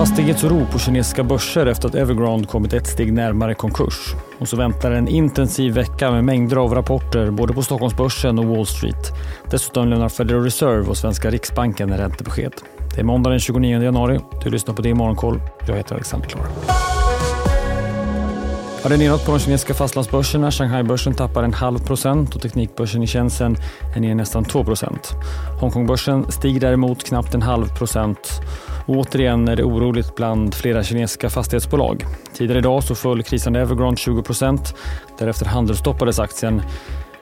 Fastighetsoro på kinesiska börser efter att Evergrande kommit ett steg närmare konkurs. Och så väntar en intensiv vecka med mängder av rapporter både på Stockholmsbörsen och Wall Street. Dessutom lämnar Federal Reserve och svenska Riksbanken räntebesked. Det är måndag den 29 januari. Du lyssnar på det i Morgonkoll. Jag heter Alexander Klar. Ja, det är nedåt på de kinesiska fastlandsbörserna. Shanghai-börsen tappar en halv procent och teknikbörsen i Shenzhen är ner nästan 2 procent. Hongkongbörsen stiger däremot knappt en halv procent. Och återigen är det oroligt bland flera kinesiska fastighetsbolag. Tidigare idag så föll krisande Evergrande 20 procent. Därefter handelsstoppades aktien.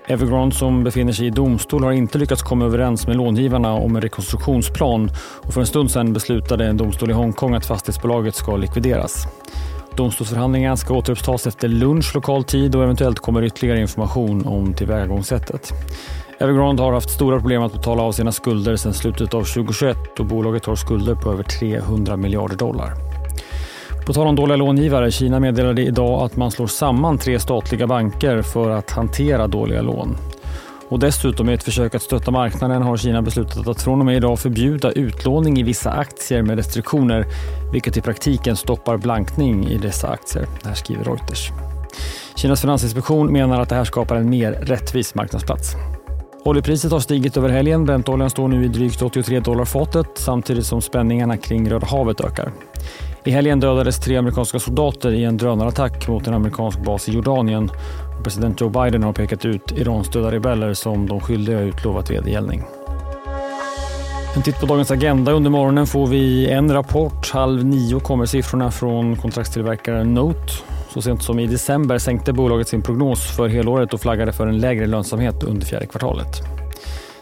Evergrande som befinner sig i domstol har inte lyckats komma överens med långivarna om en rekonstruktionsplan och för en stund sedan beslutade en domstol i Hongkong att fastighetsbolaget ska likvideras. Domstolsförhandlingarna ska återupptas efter lunch lokal tid och eventuellt kommer ytterligare information om tillvägagångssättet. Evergrande har haft stora problem att betala av sina skulder sedan slutet av 2021 och bolaget har skulder på över 300 miljarder dollar. På tal om dåliga långivare, Kina meddelade idag att man slår samman tre statliga banker för att hantera dåliga lån. Och dessutom i ett försök att stötta marknaden har Kina beslutat att från och med idag förbjuda utlåning i vissa aktier med restriktioner, vilket i praktiken stoppar blankning i dessa aktier. Det här skriver Reuters. Kinas finansinspektion menar att det här skapar en mer rättvis marknadsplats. Oljepriset har stigit över helgen. Brentoljan står nu i drygt 83 dollar fatet samtidigt som spänningarna kring Röda havet ökar. I helgen dödades tre amerikanska soldater i en drönarattack mot en amerikansk bas i Jordanien. President Joe Biden har pekat ut Iranstödda rebeller som de skyldiga utlovat vedergällning. En titt på dagens agenda. Under morgonen får vi en rapport. Halv nio kommer siffrorna från kontraktstillverkaren Note. Så sent som i december sänkte bolaget sin prognos för helåret och flaggade för en lägre lönsamhet under fjärde kvartalet.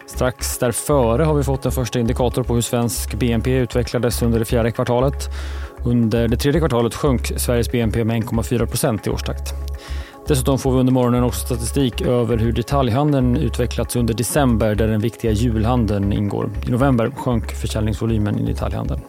Strax därföre har vi fått en första indikator på hur svensk BNP utvecklades under det fjärde kvartalet. Under det tredje kvartalet sjönk Sveriges BNP med 1,4 procent i årstakt. Dessutom får vi under morgonen också statistik över hur detaljhandeln utvecklats under december där den viktiga julhandeln ingår. I november sjönk försäljningsvolymen i detaljhandeln.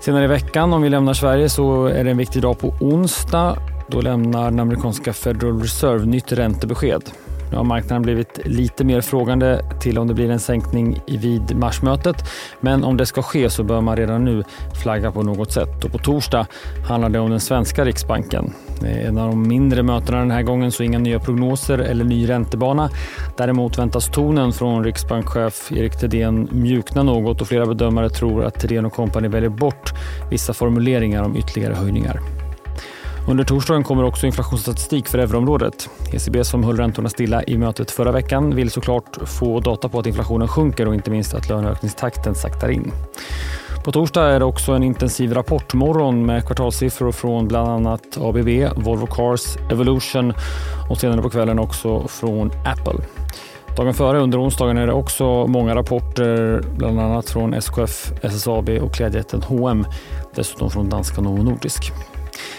Senare i veckan, om vi lämnar Sverige, så är det en viktig dag på onsdag. Då lämnar den amerikanska Federal Reserve nytt räntebesked. Nu har marknaden blivit lite mer frågande till om det blir en sänkning vid marsmötet. Men om det ska ske så bör man redan nu flagga på något sätt. Och på torsdag handlar det om den svenska Riksbanken. Det är en av de mindre mötena den här gången så inga nya prognoser eller ny räntebana. Däremot väntas tonen från riksbankschef Erik Thedéen mjukna något och flera bedömare tror att Thedéen och kompani väljer bort vissa formuleringar om ytterligare höjningar. Under torsdagen kommer också inflationsstatistik för euroområdet. ECB som höll räntorna stilla i mötet förra veckan vill såklart få data på att inflationen sjunker och inte minst att löneökningstakten saktar in. På torsdag är det också en intensiv rapportmorgon med kvartalssiffror från bland annat ABB, Volvo Cars, Evolution och senare på kvällen också från Apple. Dagen före under onsdagen är det också många rapporter, bland annat från SKF, SSAB och klädjätten H&M. Dessutom från danska Novo Nordisk.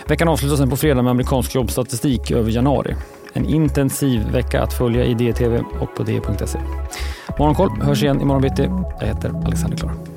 Veckan avslutas sen på fredag med amerikansk jobbstatistik över januari. En intensiv vecka att följa i DTV och på d.se. Morgonkoll hörs igen imorgon bitti. Jag heter Alexander Klar.